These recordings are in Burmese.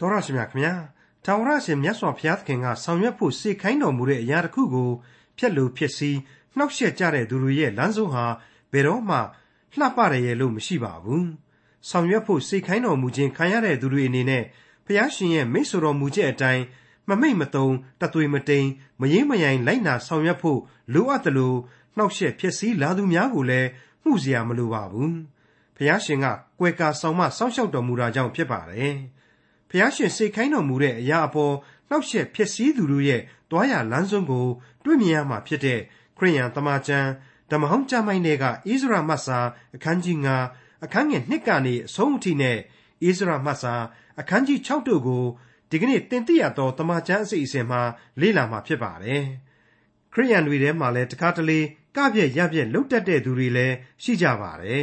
တော်ရရှိမြခင်ဗျာထာဝရရှင်မြတ်စွာဘုရားသခင်ကဆောင်ရွက်ဖို့စေခိုင်းတော်မူတဲ့အရာတစ်ခုကိုဖျက်လို့ဖြစ်စီနှောက်ယှက်ကြတဲ့သူတွေရဲ့လမ်းဆုံးဟာဘယ်တော့မှလှပရရဲ့လို့မရှိပါဘူးဆောင်ရွက်ဖို့စေခိုင်းတော်မူခြင်းခံရတဲ့သူတွေအနေနဲ့ဘုရားရှင်ရဲ့မိတ်ဆွေတော်မူချက်အတိုင်းမမိတ်မတုံတသွေမတိန်မရင်းမယိုင်လိုက်နာဆောင်ရွက်ဖို့လိုအပ်တယ်လို့နှောက်ယှက်ဖြစ်စီလာသူများကိုလည်းမှုစရာမလိုပါဘူးဘုရားရှင်ကကွယ်ကာဆောင်မစောင့်ရှောက်တော်မူတာကြောင့်ဖြစ်ပါတယ်။ ဖျားရှင်စိတ်ခိုင်းတော်မူတဲ့အရာအပေါ်နှောက်ယှက်ဖြစ်စည်းသူတို့ရဲ့တွားရလမ်းဆုံးကို တွေ့မြင်ရမှာဖြစ်တဲ့ခရိယန်တမန်ကျမ်းဓမ္မဟောင်းကျမ်းပိုင်းတွေကဣဇရာမတ်စာအခန်းကြီး9အခန်းငယ်1ကနေအဆုံးအထိနဲ့ဣဇရာမတ်စာအခန်းကြီး6တို့ကိုဒီကနေ့တင်ပြရသောတမန်ကျမ်းအစီအစဉ်မှာလေ့လာမှာဖြစ်ပါတယ်ခရိယန်တွေထဲမှာလည်းတကားတလေကပြက်ရပြက်လှုပ်တတ်တဲ့သူတွေလည်းရှိကြပါတယ်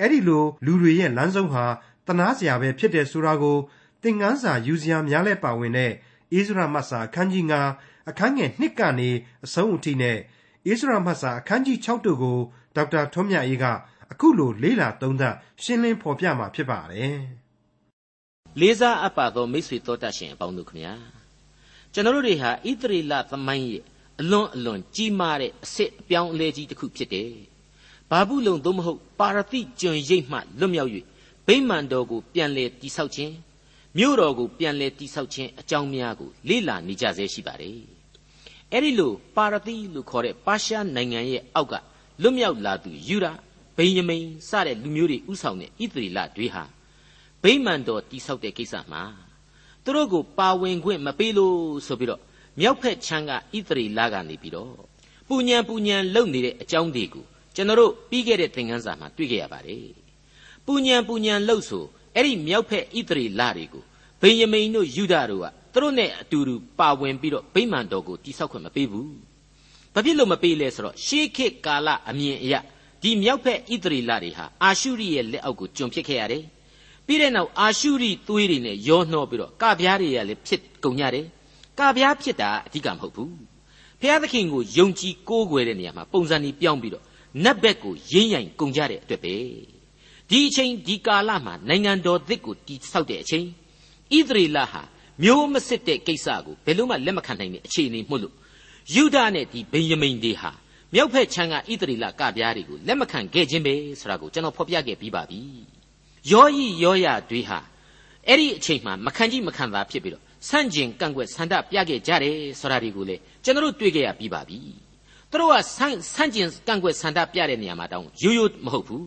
အဲ့ဒီလိုလူတွေရဲ့လမ်းဆုံးဟာတနာစရာပဲဖြစ်တယ်ဆိုတာကို သင်ခန်းစာယူစရာများလဲပါဝင်တဲ့ဣဇရာမတ်စာအခန်းကြီး9အခန်းငယ်1ကနေအဆုံးအထိနဲ့ဣဇရာမတ်စာအခန်းကြီး6တို့ကိုဒေါက်တာထွန်းမြတ်အေးကအခုလိုလေးလာသုံးသပ်ရှင်းလင်းဖော်ပြมาဖြစ်ပါတယ်။လေးစားအပ်ပါသောမိတ်ဆွေတော်တတ်ရှင်အပေါင်းတို့ခမညာကျွန်တော်တို့တွေဟာဣသရေလသမိုင်းရဲ့အလွန်အလွန်ကြီးမားတဲ့အစ်စ်အပြောင်းအလဲကြီးတစ်ခုဖြစ်တယ်။ဘာဘူးလုံသို့မဟုတ်ပါရတိကျွန်ရိပ်မှလွတ်မြောက်၍ဗိမာန်တော်ကိုပြန်လည်တိဆောက်ခြင်း မြို့တော်ကိုပြန်လည်တိဆောက်ခြင်းအကြောင်းများကိုလေ့လာနေကြဆဲရှိပါတယ်။အဲဒီလိုပါရတိလို့ခေါ်တဲ့ပါရှားနိုင်ငံရဲ့အောက်ကလွတ်မြောက်လာသူယူဒဗိယမိန်စတဲ့လူမျိုးတွေဥဆောင်တဲ့ဣသရေလတွေဟာဗိမာန်တော်တိဆောက်တဲ့ကိစ္စမှာသူတို့ကိုပါဝင်ခွင့်မပေးလို့ဆိုပြီးတော့မြောက်ဖက်ချမ်းကဣသရေလကနေပြီးတော့ပူညံပူညံလုံနေတဲ့အကြောင်းတွေကိုကျွန်တော်တို့ပြီးခဲ့တဲ့သင်ခန်းစာမှာတွေ့ခဲ့ရပါတယ်။ပူညံပူညံလုံဆို အဲ့ဒီမြောက်ဖက်ဣသရေလတွေကိုဗိယမိန်တို့ယူဒတို့ကသူတို့နဲ့အတူတူပါဝင်ပြီးတော့ဗိမာန်တော်ကိုတိဆောက်ခွင့်မပေးဘူး။ဘာဖြစ်လို့မပေးလဲဆိုတော့ရှေးခေတ်ကာလအမြင်အရဒီမြောက်ဖက်ဣသရေလတွေဟာအာရှုရိရဲ့လက်အောက်ကိုကျွန်ဖြစ်ခဲ့ရတယ်။ပြီးတဲ့နောက်အာရှုရိသွေးတွေနဲ့ရောနှောပြီးတော့ကပြားတွေကလည်းဖြစ်ကုန်ကြတယ်။ကပြားဖြစ်တာအဓိကမဟုတ်ဘူး။ဖျားသခင်ကိုယုံကြည်ကိုးကွယ်တဲ့နေရာမှာပုံစံကြီးပြောင်းပြီးတော့နတ်ဘက်ကိုရင်းရိုင်ကုန်ကြတဲ့အတွက်ပဲ။ ဒီအချိန်ဒီကာလမှာနိုင်ငံတော်သစ်ကိုတည်ဆောက်တဲ့အချိန်ဣသရေလဟာမျိုးမစစ်တဲ့ကိစ္စကိုဘယ်လို့မှလက်မခံနိုင်တဲ့အခြေအနေမှုလို့ယူဒနဲ့ဒီဗိယမိန်တွေဟာမြောက်ဖက်ချမ်းကဣသရေလကပြားတွေကိုလက်မခံခဲ့ခြင်းပဲဆိုတာကိုကျွန်တော်ဖော်ပြခဲ့ပြီးပါပြီယောဤယောရတွေဟာအဲ့ဒီအချိန်မှာမခံကြည့်မခံသာဖြစ်ပြီးတော့ဆန့်ကျင်ကန့်ကွက်ဆန္ဒပြခဲ့ကြတယ်ဆိုတာတွေကိုလေကျွန်တော်တို့တွေ့ခဲ့ရပြီးပါပြီသူတို့ကဆန့်ဆန့်ကျင်ကန့်ကွက်ဆန္ဒပြတဲ့နေရာမှာတောင်းရိုးရိုးမဟုတ်ဘူး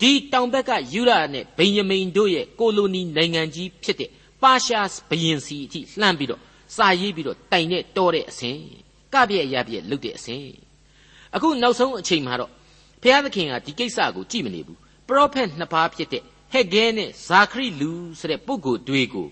ဒီတောင်ဘက်ကယူရနဲ့ဗိယမိန်တို့ရဲ့ကိုလိုနီနိုင်ငံကြီးဖြစ်တဲ့ပါရှားဘရင်စီအထိလှမ်းပြီးတော့စာရေးပြီးတော့တိုင်နဲ့တောတဲ့အစဉ်ကပြည့်ရပြည့်လုတ်တဲ့အစဉ်အခုနောက်ဆုံးအချိန်မှာတော့ဘုရားသခင်ကဒီကိစ္စကိုကြည့်မနေဘူးပရောဖက်နှစ်ပါးဖြစ်တဲ့ဟက်ဂဲနဲ့ဇာခရိလူဆိုတဲ့ပုဂ္ဂိုလ်တွေကို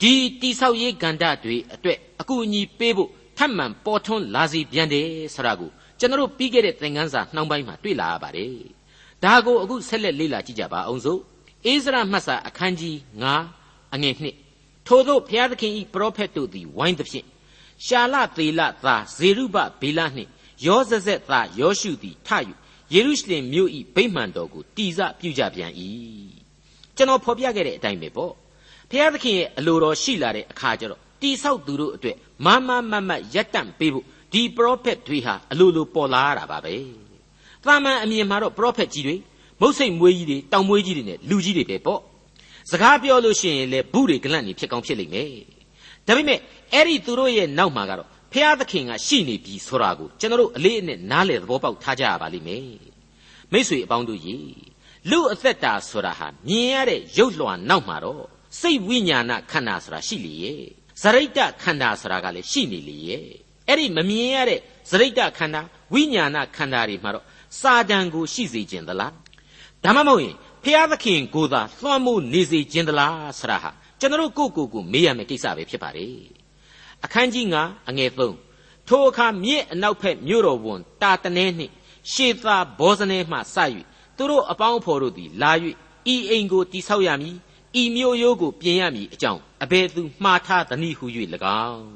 ဒီတိဆောက်ရေးကန္တတွေအတွက်အကူအညီပေးဖို့ထပ်မံပေါ်ထွန်းလာစီပြန်တယ်ဆိုတာကိုကျွန်တော်တို့ပြီးခဲ့တဲ့သင်ခန်းစာနှောင်းပိုင်းမှာတွေ့လာရပါတယ် ဒါကိုအခုဆက်လက်လေ့လာကြည့်ကြပါအောင်စို့အိစရာမှတ်စာအခန်းကြီး9အငယ်1ထို့သောဘုရားသခင်ဤပရောဖက်တို့သည်ဝိုင်းသဖြင့်ရှာလသေလသာဇေရုဘဘေလနှင့်ယောဇဇက်သာယောရှုသည်ထ၍ယေရုရှလင်မြို့ဤဗိမှန်တော်ကိုတည်စပြုကြပြန်၏ကျွန်တော်ဖော်ပြခဲ့တဲ့အတိုင်းပဲပေါ့ဘုရားသခင်ရဲ့အလိုတော်ရှိလာတဲ့အခါကျတော့တိဆောက်သူတို့အတွက်မမမမရက်တန့်ပေးဖို့ဒီပရောဖက်တွေဟာအလိုလိုပေါ်လာရတာပါပဲ သာမန်အမြင်မှာတော့ပရောဖက်ကြီးတွေမုတ်စိတ်မွေးကြီးတွေတောင်မွေးကြီးတွေနဲ့လူကြီးတွေပဲပေါ့စကားပြောလို့ရှိရင်လေဘူးတွေကလန့်နေဖြစ်ကောင်းဖြစ်လိမ့်မယ်ဒါပေမဲ့အဲ့ဒီသူတို့ရဲ့နောက်မှာကတော့ဖျားသခင်ကရှိနေပြီဆိုတာကိုကျွန်တော်တို့အလေးအနက်နားလည်သဘောပေါက်ထားကြရပါလိမ့်မယ်မိษွေအပေါင်းတို့ရေလူအသက်တာဆိုတာဟာမြင်ရတဲ့ရုပ်လွှာနောက်မှာတော့စိတ်ဝိညာဏခန္ဓာဆိုတာရှိလေရဲ့ဇရိတ္တခန္ဓာဆိုတာကလည်းရှိနေလေရဲ့အဲ့ဒီမမြင်ရတဲ့ဇရိတ္တခန္ဓာဝိညာဏခန္ဓာတွေမှာတော့ စာတန်ကိုရှိစေခြင်းသလားဒါမှမဟုတ်ရင်ဖျားသခင်ကိုသာလွှမ်းမိုးနေစေခြင်းသလားဆရာဟာကျွန်တော်ကိုကိုကိုမေးရမယ့်ကိစ္စပဲဖြစ်ပါတယ်အခန်းကြီး9အငယ်3ထိုအခါမြစ်အနောက်ဖက်မြို့တော်ဝန်တာတနဲနှင့်ရှေသာဘောဇနဲမှစ၍သူတို့အပေါင်းအဖော်တို့သည်လာ၍ဤအိမ်ကိုတိဆောက်ရမည်ဤမြို့ရိုးကိုပြင်ရမည်အကြောင်းအဘယ်သူမှားထားသနည်းဟု၍၎င်း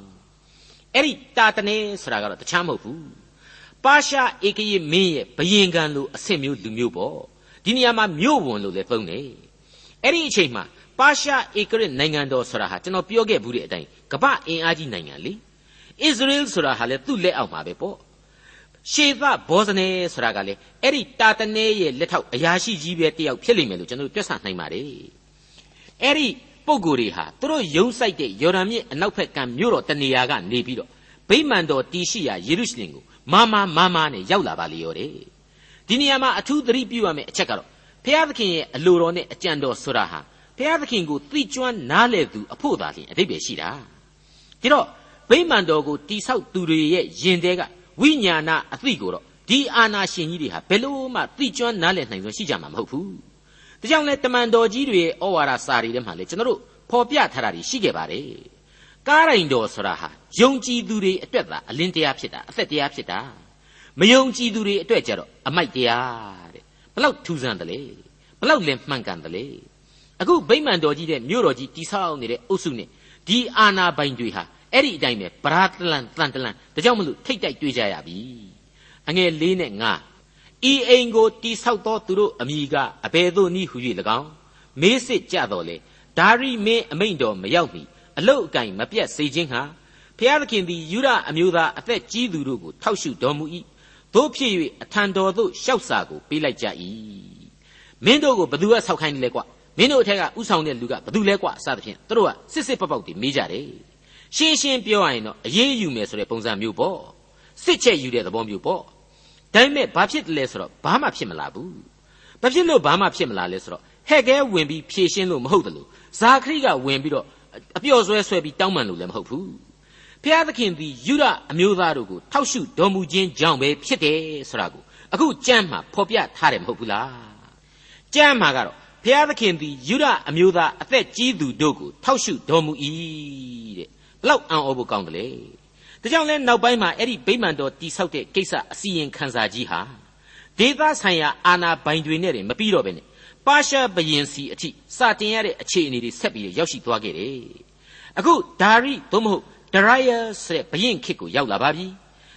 အဲ့ဒီတာတနဲဆိုတာကတော့တခြားမဟုတ်ဘူး ပါရှားဧကရေမင်းရဲ့ဘယင်ကံလိုအဆင့်မျိုးလူမျိုးပေါ့ဒီနေရာမှာမြို့ဝန်လို့လည်းသုံးတယ်အဲ့ဒီအချိန်မှာပပါရှားဧကရစ်နိုင်ငံတော်ဆိုတာဟာကျွန်တော်ပြောခဲ့ဘူးတဲ့အတိုင်းကမ္ဘာအင်အားကြီးနိုင်ငံလေဣသရေလဆိုတာဟာလေသူ့လက်အောက်မှာပဲပေါ့ရှေသဘောဇနေဆိုတာကလေအဲ့ဒီတာတနေရဲ့လက်ထောက်အရာရှိကြီးပဲတယောက်ဖြစ်လိမ့်မယ်လို့ကျွန်တော်တွက်ဆနိုင်ပါတယ်အဲ့ဒီပုံကိုယ်တွေဟာသူတို့ယုံဆိုင်တဲ့ယော်ဒန်မြစ်အနောက်ဘက်ကမြို့တော်တနေရာကနေပြီးတော့ဗိမာန်တော်တီရှိရာယေရုရှလင်ကို မာမာမာမာနဲ့ရောက်လာပါလေရောတဲ့ဒီနေရာမှာအထူးသတိပြုရမယ့်အချက်ကတော့ဖျားသခင်ရဲ့အလိုတော်နဲ့အကြံတော်ဆိုတာဟာဖျားသခင်ကိုသိကျွမ်းနားလေသူအဖို့သာလျှင်အတိတ်ပဲရှိတာဒါတော့ဗိမာန်တော်ကိုတိဆောက်သူတွေရဲ့ယင်တဲကဝိညာဏအသိကိုတော့ဒီအာနာရှင်ကြီးတွေဟာဘယ်လို့မှသိကျွမ်းနားလည်နိုင်စွမ်းရှိကြမှာမဟုတ်ဘူး။ဒါကြောင့်လဲတမန်တော်ကြီးတွေရဲ့ဩဝါဒစာရီထဲမှာလေကျွန်တော်တို့ဖော်ပြထားတာရှိခဲ့ပါတယ်။ ကားရိုင်တော်ဆိုတာဟာယုံကြည်သူတွေအတွက်သာအလင်းတရားဖြစ်တာအသက်တရားဖြစ်တာမယုံကြည်သူတွေအတွက်ကြတော့အမိုက်တရားတဲ့ဘလောက်ထူးဆန်းတယ်လေဘလောက်လည်းမှန်ကန်တယ်လေအခုဗိမာန်တော်ကြီးတဲ့မြို့တော်ကြီးတိဆောက်နေတဲ့အုပ်စုနဲ့ဒီအာနာပိုင်တွေဟာအဲ့ဒီအတိုင်းပဲပရာတလန်တန်တလန်ဒါကြောင့်မလို့ထိတ်တိုက်တွေ့ကြရပြီအငယ်၄နဲ့၅ဤအိမ်ကိုတိဆောက်သောသူတို့အမိကအဘယ်သို့နည်းဟု၍၎င်းမေးစစ်ကြတော်လေဒါရိမင်းအမိန်တော်မရောက်မီ အလုတ်အကင်မပြတ်စေခြင်းဟာဖျားသခင်သည်ယူရအမျိုးသားအသက်ကြီးသူတို့ကိုထောက်ရှုတော်မူ၏တို့ဖြစ်၍အထံတော်သို့ရှောက်စာကိုပေးလိုက်ကြ၏မင်းတို့ကိုဘသူကဆောက်ခိုင်းလဲကွမင်းတို့အထက်ကဥဆောင်တဲ့လူကဘသူလဲကွစသဖြင့်တို့ကစစ်စစ်ပပောက်တွေမေးကြတယ်ရှင်းရှင်းပြောရရင်တော့အရေးယူမယ်ဆိုတဲ့ပုံစံမျိုးပေါ့စစ်ချက်ယူတဲ့သဘောမျိုးပေါ့ဒါပေမဲ့ဘာဖြစ်တယ်လဲဆိုတော့ဘာမှဖြစ်မလာဘူးဘာဖြစ်လို့ဘာမှဖြစ်မလာလဲဆိုတော့ဟက်ကဲဝင်ပြီးဖြည့်ရှင်းလို့မဟုတ်တယ်လို့ဇာခရိကဝင်ပြီးတော့ အပျော်ဆွဲဆွဲပြီးတောင်းပန်လို့လည်းမဟုတ်ဘူးဖျားသခင်သည်ယူရအမျိုးသားတို့ကိုထောက်ရှုတော်မူခြင်းကြောင့်ပဲဖြစ်တယ်ဆိုတာကိုအခုကြမ်းမှာဖော်ပြထားတယ်မဟုတ်ဘူးလားကြမ်းမှာကတော့ဖျားသခင်သည်ယူရအမျိုးသားအသက်ကြီးသူတို့ကိုထောက်ရှုတော်မူ၏တဲ့ဘလောက်အံ့ဩဖို့ကောင်းတယ်လေဒါကြောင့်လဲနောက်ပိုင်းမှာအဲ့ဒီဗိမာန်တော်တိဆောက်တဲ့ကိစ္စအစီရင်ခံစာကြီးဟာဒေသဆိုင်ရာအာဏာပိုင်တွေနဲ့မပြီးတော့ဘဲနဲ့ ပါရှားဘယင်စီအထိစတင်ရတဲ့အခြေအနေတွေဆက်ပြီးရောက်ရှိသွားခဲ့တယ်အခုဒါရိသို့မဟုတ်ဒရိုင်ယာဆိုတဲ့ဘယင်ခေတ်ကိုရောက်လာပါပြီ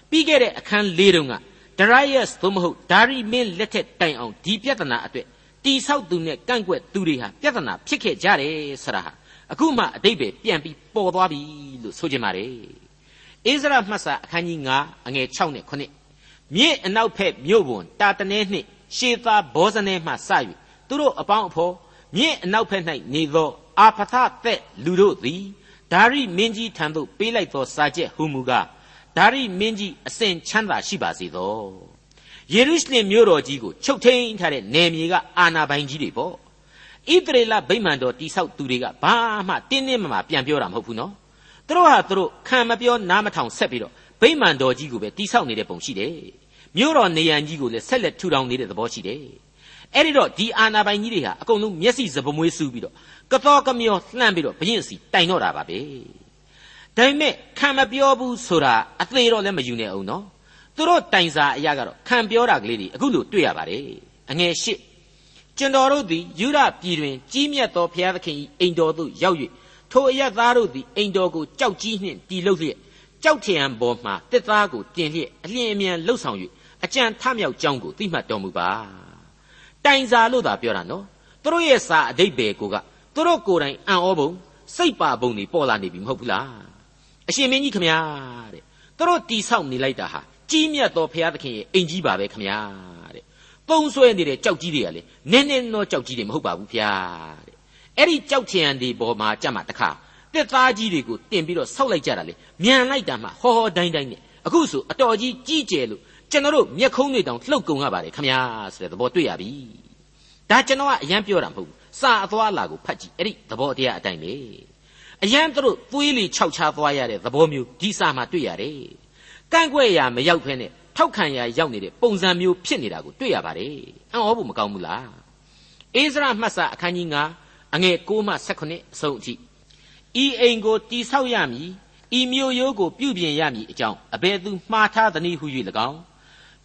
ပြီးခဲ့တဲ့အခန်း၄တုန်းကဒရိုင်ယာသို့မဟုတ်ဒါရိမင်းလက်ထက်တိုင်အောင်ဒီပြဿနာအတွက်တိဆောက်သူနဲ့ကန့်ကွက်သူတွေဟာပြဿနာဖြစ်ခဲ့ကြတယ်ဆိုတာဟာအခုမှအတိတ်ပဲပြန်ပြီးပေါ်သွားပြီလို့ဆိုချင်ပါတယ်အိစရာမှတ်စာအခန်းကြီး9အငယ်6နဲ့9မြစ်အနောက်ဖက်မြို့ပွန်တာတနေနှင့်ရှေသာဘောဇနေမှစ၍ သူတို့အပေါင်းအဖော်မြစ်အနောက်ဖက်၌နေသောအာဖသသက်လူတို့သည်ဒါရိမင်းကြီးထံသို့ပေးလိုက်သောစာချက်ဟူမူကားဒါရိမင်းကြီးအစဉ်ချမ်းသာရှိပါစေသောယေရုရှလင်မြို့တော်ကြီးကိုချုပ်ထိန်ထားတဲ့နယ်မြေကအာနာပိုင်ကြီးတွေပေါ့ဣသရေလဗိမာန်တော်တိဆောက်သူတွေကဘာမှတင်းတင်းမမာပြန်ပြောတာမဟုတ်ဘူးနော်သူတို့ဟာသူတို့ခံမပြောနားမထောင်ဆက်ပြီးတော့ဗိမာန်တော်ကြီးကိုပဲတိဆောက်နေတဲ့ပုံရှိတယ်မြို့တော်နေရန်ကြီးကိုလည်းဆက်လက်ထူထောင်နေတဲ့သဘောရှိတယ် အဲ့ဒီတော့ဒီအာနာပိုင်ကြီးတွေဟာအကုန်လုံးမျက်စိစပမွေးစူးပြီးတော့ကတော်ကမျောလှမ်းပြီးတော့ဘရင်စီတိုင်တော့တာပါပဲဒါပေမဲ့ခံမပြောဘူးဆိုတာအသေးတော့လည်းမယူနိုင်အောင်နော်သူတို့တိုင်စာအရာကတော့ခံပြောတာကလေးတွေအခုလို့တွေ့ရပါတယ်အငယ်ရှစ်ကျွန်တော်တို့သည်ယူရပြည်တွင်ကြီးမြတ်သောဘုရားသခင်၏အိမ်တော်သို့ရောက်၍ထိုအရသားတို့သည်အိမ်တော်ကိုကြောက်ကြီးနှင့်တီလှုပ်လျက်ကြောက်ထရံပေါ်မှတစ်သားကိုတင်လျက်အလျင်အမြန်လှုပ်ဆောင်၍အကြံထမြောက်ကြောင်းကိုသိမှတ်တော်မူပါ တိုင်စာလို့သာပြောတာနော်သူတို့ရဲ့စာအဓိပ္ပာယ်ကိုကသူတို့ကိုယ်တိုင်အံ့ဩပုံစိတ်ပါပုံတွေပေါ်လာနေပြီမဟုတ်ဘူးလားအရှင်မင်းကြီးခမညာတဲ့သူတို့တီဆောက်နေလိုက်တာဟာကြီးမြတ်သောဘုရားသခင်ရဲ့အိမ်ကြီးပါပဲခမညာတဲ့ပုံဆွဲနေတဲ့ကြောက်ကြီးတွေကလေနင်းနင်းသောကြောက်ကြီးတွေမဟုတ်ပါဘူးဗျာတဲ့အဲ့ဒီကြောက်ချင်တွေပေါ်မှာကြက်မှတခါတက်သားကြီးတွေကိုတင်ပြီးတော့ဆောက်လိုက်ကြတာလေမြန်လိုက်တာမှဟောဟောတိုင်းတိုင်းနဲ့အခုဆိုအတော်ကြီးကြီးကျယ်လို့ ကျွန်တော်တို့မျက်ခုံးတွေတောင်လှုပ်ကုန်ရပါတယ်ခမညာဆိုတဲ့သဘောတွေ့ရပြီဒါကျွန်တော်ကအရန်ပြောတာမဟုတ်ဘူးစာအသွားလာကိုဖတ်ကြည့်အဲ့ဒီသဘောတရားအတိုင်းပဲအရန်တို့သွေးလီခြောက်ချသွားရတဲ့သဘောမျိုးဒီစာမှာတွေ့ရတယ်ကန့်ကွက်ရာမရောက်ဖဲနဲ့ထောက်ခံရာရောက်နေတဲ့ပုံစံမျိုးဖြစ်နေတာကိုတွေ့ရပါတယ်အံ့ဩဖို့မကောင်းဘူးလားအိစရာမှတ်စာအခန်းကြီး9အငယ်6မှ18အဆုံးအထိဤအိမ်ကိုတိဆောက်ရမည်ဤမြို့ရိုးကိုပြုပြင်ရမည်အကြောင်းအဘယ်သူမှားထားသနည်းဟု၍၎င်း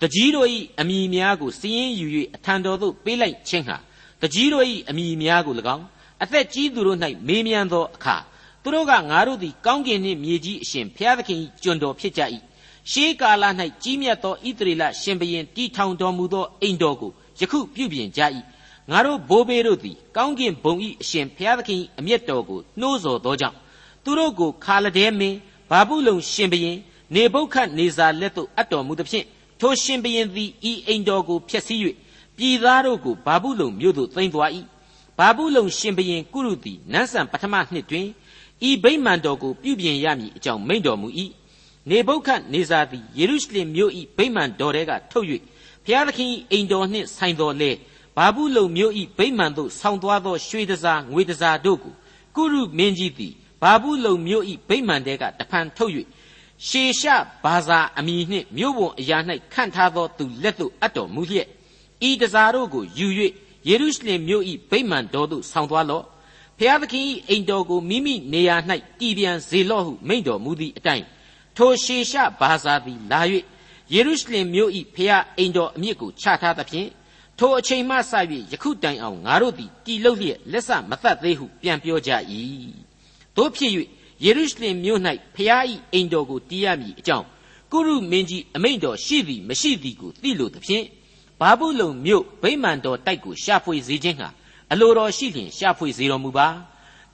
တကြီးတို့၏အမိများကိုစည်ရင်ယူ၍အထံတော်သို့ပေးလိုက်ခြင်းဟာတကြီးတို့၏အမိများကို၎င်းအသက်ကြီးသူတို့၌မေးမြန်းသောအခါသူတို့ကငါတို့သည်ကောင်းကင်နှင့်မြေကြီးအရှင်ဘုရားသခင်၏ကျွန်တော်ဖြစ်ကြ၏ရှေးကာလ၌ကြီးမြတ်သောဣသရေလရှင်ဘရင်တီထောင်တော်မူသောအိမ်တော်ကိုယခုပြုပြင်ကြ၏ငါတို့ဘိုးဘေးတို့သည်ကောင်းကင်ဘုံဤအရှင်ဘုရားသခင်အမျက်တော်ကိုနှိုးဆော်သောကြောင့်သူတို့ကိုခါလဒဲမင်းဘာဘူးလုံရှင်ဘရင်နေဘုခတ်နေဇာလက်သို့အပ်တော်မူသဖြင့် ထိုရှင်ဘရင်သည်ဤအိမ်တော်ကိုဖျက်ဆီး၍ပြည်သားတို့ကိုဘာဘူးလုံမြို့သို့သိမ်းသွား၏ဘာဘူးလုံရှင်ဘရင်ကုရုသည်နန်းဆန်ပထမနှစ်တွင်ဤဗိမာန်တော်ကိုပြုပြင်ရမည်အကြောင်းမိန့်တော်မူ၏နေဘုခတ်နေဇာသည်ယေရုရှလင်မြို့၏ဗိမာန်တော်ထဲကထုတ်၍ဘုရားသခင်အိမ်တော်နှင့်ဆိုင်တော်လေဘာဘူးလုံမြို့၏ဗိမာန်သို့ဆောင်းသွားသောရွှေတစားငွေတစားတို့ကိုကုရုမင်းကြီးသည်ဘာဘူးလုံမြို့၏ဗိမာန်တဲကတဖန်ထုတ်၍ ရှေရှဘာသာအမည်နှင့်မြို့ပေါ်အရာ၌ခန့်ထားသောသူလက်သို့အပ်တော်မူလျက်ဤတစားတို့ကိုယူ၍ယေရုရှလင်မြို့၏ဗိမာန်တော်သို့ဆောင်းသွားလော့ဖျားသခင်၏အိမ်တော်ကိုမိမိနေရာ၌တည်ပြန်စေလော့ဟုမိန့်တော်မူသည့်အတိုင်းထိုရှေရှဘာသာသည်လာ၍ယေရုရှလင်မြို့၏ဖျားအိမ်တော်အမြစ်ကိုချထားသဖြင့်ထိုအချိန်မှစ၍ယခုတိုင်အောင်ငါတို့သည်တည်လုပ်လျက်လက်ဆမသတ်သေးဟုပြန်ပြောကြ၏တို့ဖြစ်၍ ယေရုရှလင်မြို့၌ဖျား၏အိမ်တော်ကိုတည်ရမည်အကြောင်းကုရုမင်းကြီးအမိန့်တော်ရှိသည်မရှိသည်ကိုသိလို့သဖြင့်ဘာဘူးလုံမြို့ဗိမာန်တော်တိုက်ကိုရှာဖွေစေခြင်းဟာအလိုတော်ရှိလျင်ရှာဖွေစေတော်မူပါ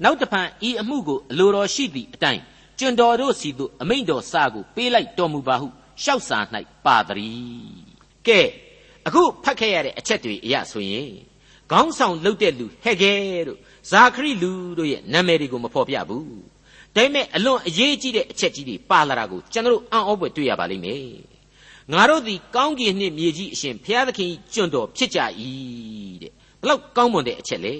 နောက်တဖန်ဤအမှုကိုအလိုတော်ရှိသည့်အတိုင်းကျွန်တော်တို့စီသို့အမိန့်တော်စာကိုပေးလိုက်တော်မူပါဟုရှောက်စာ၌ပါသည်ကဲအခုဖတ်ခဲ့ရတဲ့အချက်တွေအရဆိုရင်ခေါင်းဆောင်လှုပ်တဲ့လူဟဲ့ကဲတို့ဇာခရိလူတို့ရဲ့နာမည်တွေကိုမဖော်ပြဘူး ဒါပေမဲ့အလွန်အရေးကြီးတဲ့အချက်ကြီးတွေပါလာတာကိုကျွန်တော်အံ့ဩဖွယ်တွေ့ရပါလိမ့်မယ်ငါတို့သည်ကောင်းကင်နှင့်မြေကြီးအရှင်ဘုရားသခင်ကျွန်းတော်ဖြစ်ကြ၏တဲ့ဘလောက်ကောင်းမွန်တဲ့အချက်လေ